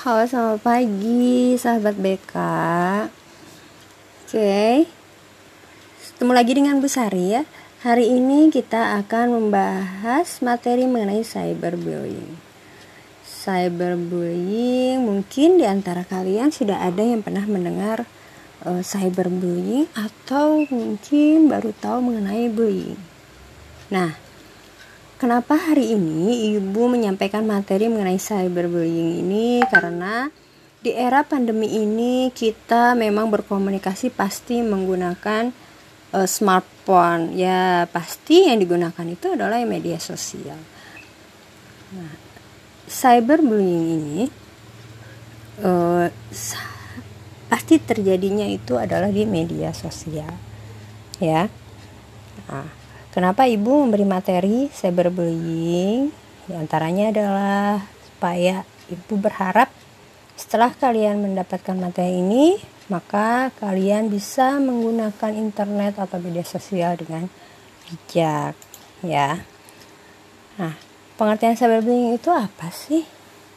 Halo selamat pagi sahabat BK Oke. Ketemu lagi dengan Bu Sari ya. Hari ini kita akan membahas materi mengenai cyberbullying. Cyberbullying mungkin di antara kalian sudah ada yang pernah mendengar uh, cyberbullying Atau mungkin baru tahu mengenai bullying. Nah Kenapa hari ini Ibu menyampaikan materi mengenai cyberbullying ini? Karena di era pandemi ini kita memang berkomunikasi pasti menggunakan uh, smartphone. Ya, pasti yang digunakan itu adalah media sosial. Nah, cyberbullying ini uh, pasti terjadinya itu adalah di media sosial. Ya. Nah, Kenapa ibu memberi materi cyberbullying? Di antaranya adalah supaya ibu berharap setelah kalian mendapatkan materi ini, maka kalian bisa menggunakan internet atau media sosial dengan bijak, ya. Nah, pengertian cyberbullying itu apa sih?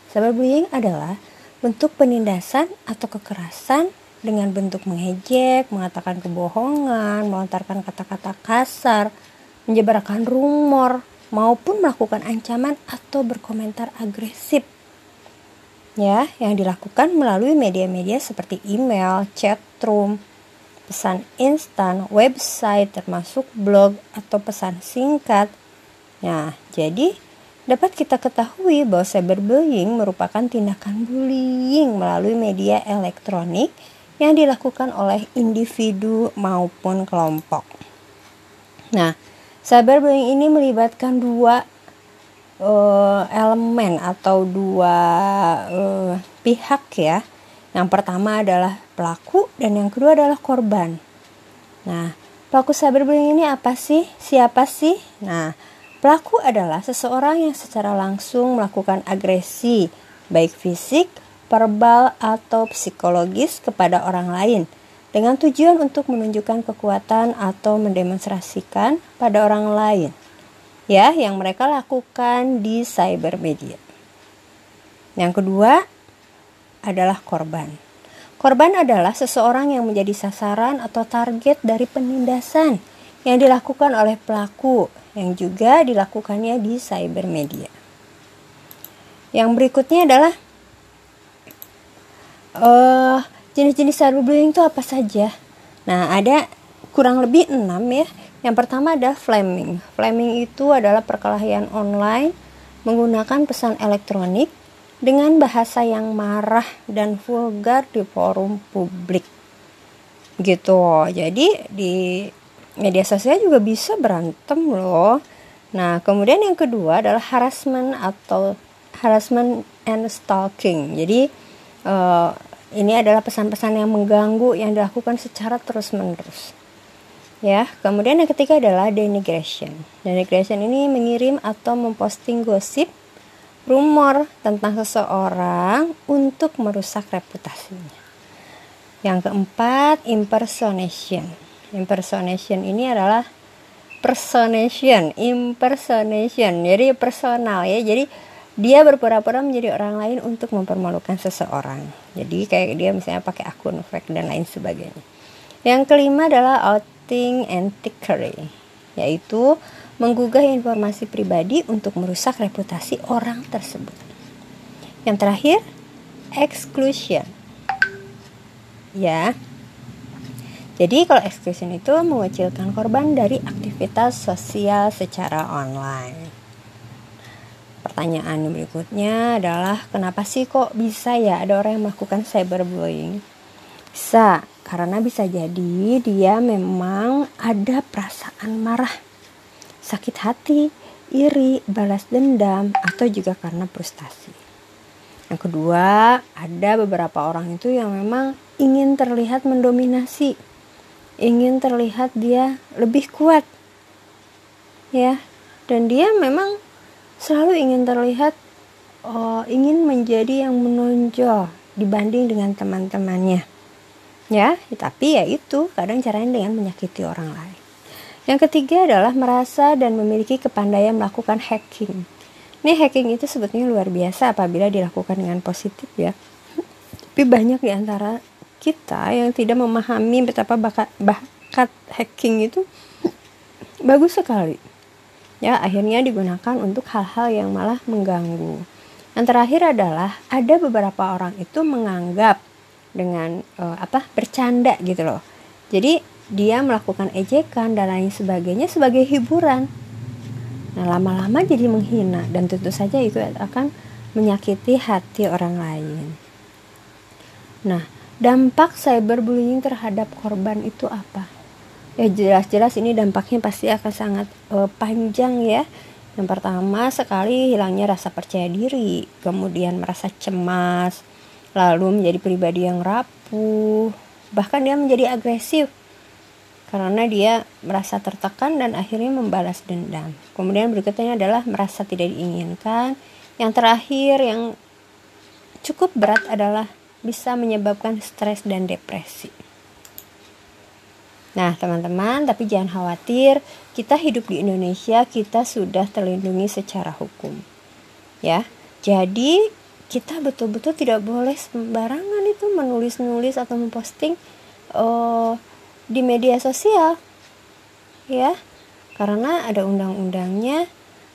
Cyberbullying adalah bentuk penindasan atau kekerasan dengan bentuk mengejek, mengatakan kebohongan, melontarkan kata-kata kasar, menyebarkan rumor, maupun melakukan ancaman atau berkomentar agresif. Ya, yang dilakukan melalui media-media seperti email, chat room, pesan instan, website termasuk blog atau pesan singkat. Nah, jadi dapat kita ketahui bahwa cyberbullying merupakan tindakan bullying melalui media elektronik yang dilakukan oleh individu maupun kelompok. Nah, Cyberbullying ini melibatkan dua uh, elemen atau dua uh, pihak ya. Yang pertama adalah pelaku dan yang kedua adalah korban. Nah, pelaku cyberbullying ini apa sih? Siapa sih? Nah, pelaku adalah seseorang yang secara langsung melakukan agresi, baik fisik, verbal, atau psikologis kepada orang lain dengan tujuan untuk menunjukkan kekuatan atau mendemonstrasikan pada orang lain ya yang mereka lakukan di cyber media. Yang kedua adalah korban. Korban adalah seseorang yang menjadi sasaran atau target dari penindasan yang dilakukan oleh pelaku yang juga dilakukannya di cyber media. Yang berikutnya adalah uh, Jenis-jenis cyberbullying itu apa saja? Nah, ada kurang lebih enam ya. Yang pertama ada flaming. Flaming itu adalah perkelahian online menggunakan pesan elektronik dengan bahasa yang marah dan vulgar di forum publik. Gitu. Jadi di media sosial juga bisa berantem loh. Nah, kemudian yang kedua adalah harassment atau harassment and stalking. Jadi uh, ini adalah pesan-pesan yang mengganggu yang dilakukan secara terus-menerus. Ya, kemudian yang ketiga adalah denigration. Denigration ini mengirim atau memposting gosip, rumor tentang seseorang untuk merusak reputasinya. Yang keempat, impersonation. Impersonation ini adalah personation, impersonation. Jadi personal ya. Jadi dia berpura-pura menjadi orang lain untuk mempermalukan seseorang. Jadi kayak dia misalnya pakai akun fake dan lain sebagainya. Yang kelima adalah outing and trickery, yaitu menggugah informasi pribadi untuk merusak reputasi orang tersebut. Yang terakhir, exclusion. Ya. Jadi kalau exclusion itu mengecilkan korban dari aktivitas sosial secara online. Pertanyaan berikutnya adalah kenapa sih kok bisa ya ada orang yang melakukan cyberbullying? Bisa, karena bisa jadi dia memang ada perasaan marah, sakit hati, iri, balas dendam, atau juga karena frustasi. Yang kedua, ada beberapa orang itu yang memang ingin terlihat mendominasi, ingin terlihat dia lebih kuat, ya, dan dia memang selalu ingin terlihat uh, ingin menjadi yang menonjol dibanding dengan teman-temannya. Ya tapi ya itu kadang caranya dengan menyakiti orang lain. Yang ketiga adalah merasa dan memiliki kepandaian melakukan hacking. Ini hacking itu sebetulnya luar biasa apabila dilakukan dengan positif ya. Tapi banyak di antara kita yang tidak memahami betapa bakat, bakat hacking itu bagus sekali. Ya, akhirnya digunakan untuk hal-hal yang malah mengganggu. Yang terakhir adalah ada beberapa orang itu menganggap dengan uh, apa bercanda gitu loh. Jadi dia melakukan ejekan dan lain sebagainya sebagai hiburan. Nah, lama-lama jadi menghina dan tentu saja itu akan menyakiti hati orang lain. Nah, dampak cyberbullying terhadap korban itu apa? Ya jelas-jelas ini dampaknya pasti akan sangat uh, panjang ya. Yang pertama sekali hilangnya rasa percaya diri, kemudian merasa cemas, lalu menjadi pribadi yang rapuh, bahkan dia menjadi agresif karena dia merasa tertekan dan akhirnya membalas dendam. Kemudian berikutnya adalah merasa tidak diinginkan. Yang terakhir yang cukup berat adalah bisa menyebabkan stres dan depresi. Nah, teman-teman, tapi jangan khawatir, kita hidup di Indonesia, kita sudah terlindungi secara hukum. Ya. Jadi, kita betul-betul tidak boleh sembarangan itu menulis-nulis atau memposting uh, di media sosial ya karena ada undang-undangnya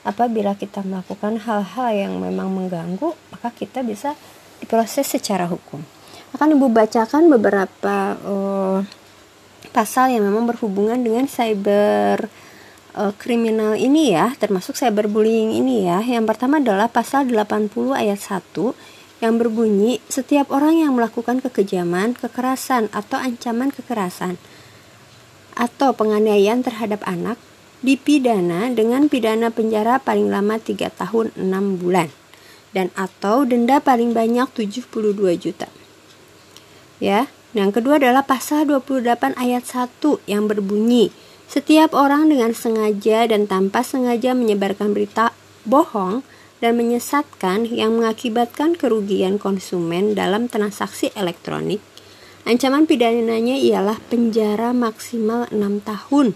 apabila kita melakukan hal-hal yang memang mengganggu maka kita bisa diproses secara hukum akan ibu bacakan beberapa uh, pasal yang memang berhubungan dengan cyber uh, kriminal ini ya termasuk cyberbullying ini ya yang pertama adalah pasal 80 ayat 1 yang berbunyi setiap orang yang melakukan kekejaman, kekerasan atau ancaman kekerasan atau penganiayaan terhadap anak dipidana dengan pidana penjara paling lama 3 tahun 6 bulan dan atau denda paling banyak 72 juta. Ya, yang kedua adalah pasal 28 ayat 1 yang berbunyi setiap orang dengan sengaja dan tanpa sengaja menyebarkan berita bohong dan menyesatkan yang mengakibatkan kerugian konsumen dalam transaksi elektronik Ancaman pidananya ialah penjara maksimal 6 tahun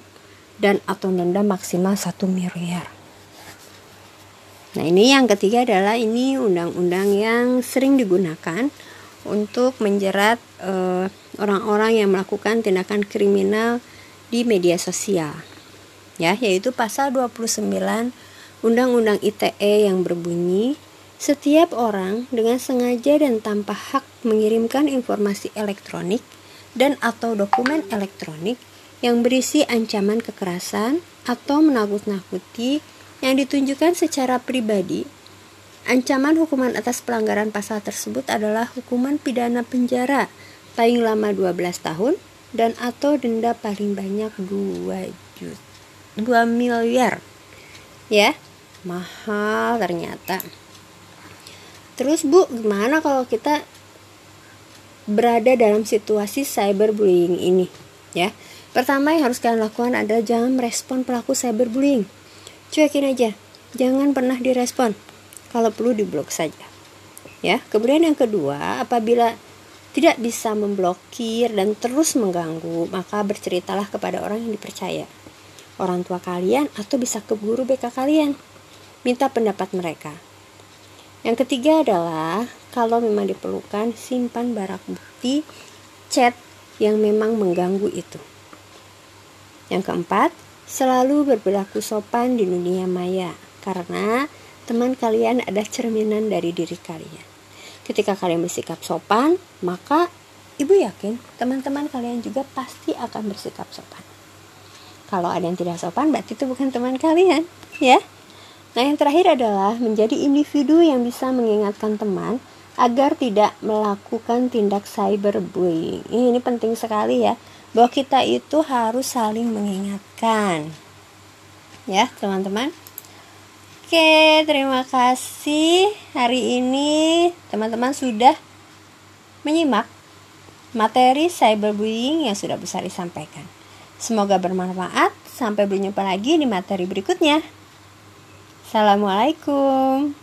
dan atau denda maksimal 1 miliar. Nah, ini yang ketiga adalah ini undang-undang yang sering digunakan untuk menjerat eh, orang-orang yang melakukan tindakan kriminal di media sosial. Ya, yaitu pasal 29 Undang-Undang ITE yang berbunyi setiap orang dengan sengaja dan tanpa hak mengirimkan informasi elektronik dan atau dokumen elektronik yang berisi ancaman kekerasan atau menakut-nakuti yang ditunjukkan secara pribadi. Ancaman hukuman atas pelanggaran pasal tersebut adalah hukuman pidana penjara paling lama 12 tahun dan atau denda paling banyak 2 juta 2 miliar. Ya, mahal ternyata. Terus Bu, gimana kalau kita berada dalam situasi cyberbullying ini? Ya, pertama yang harus kalian lakukan adalah jangan merespon pelaku cyberbullying. Cuekin aja, jangan pernah direspon. Kalau perlu diblok saja. Ya, kemudian yang kedua, apabila tidak bisa memblokir dan terus mengganggu, maka berceritalah kepada orang yang dipercaya. Orang tua kalian atau bisa ke guru BK kalian. Minta pendapat mereka yang ketiga adalah kalau memang diperlukan simpan barang bukti chat yang memang mengganggu itu. Yang keempat, selalu berperilaku sopan di dunia maya karena teman kalian adalah cerminan dari diri kalian. Ketika kalian bersikap sopan, maka ibu yakin teman-teman kalian juga pasti akan bersikap sopan. Kalau ada yang tidak sopan, berarti itu bukan teman kalian, ya. Nah, yang terakhir adalah menjadi individu yang bisa mengingatkan teman agar tidak melakukan tindak cyberbullying. Ini penting sekali ya, bahwa kita itu harus saling mengingatkan. Ya, teman-teman. Oke, terima kasih. Hari ini teman-teman sudah menyimak materi cyberbullying yang sudah besar disampaikan. Semoga bermanfaat. Sampai berjumpa lagi di materi berikutnya. Assalamualaikum.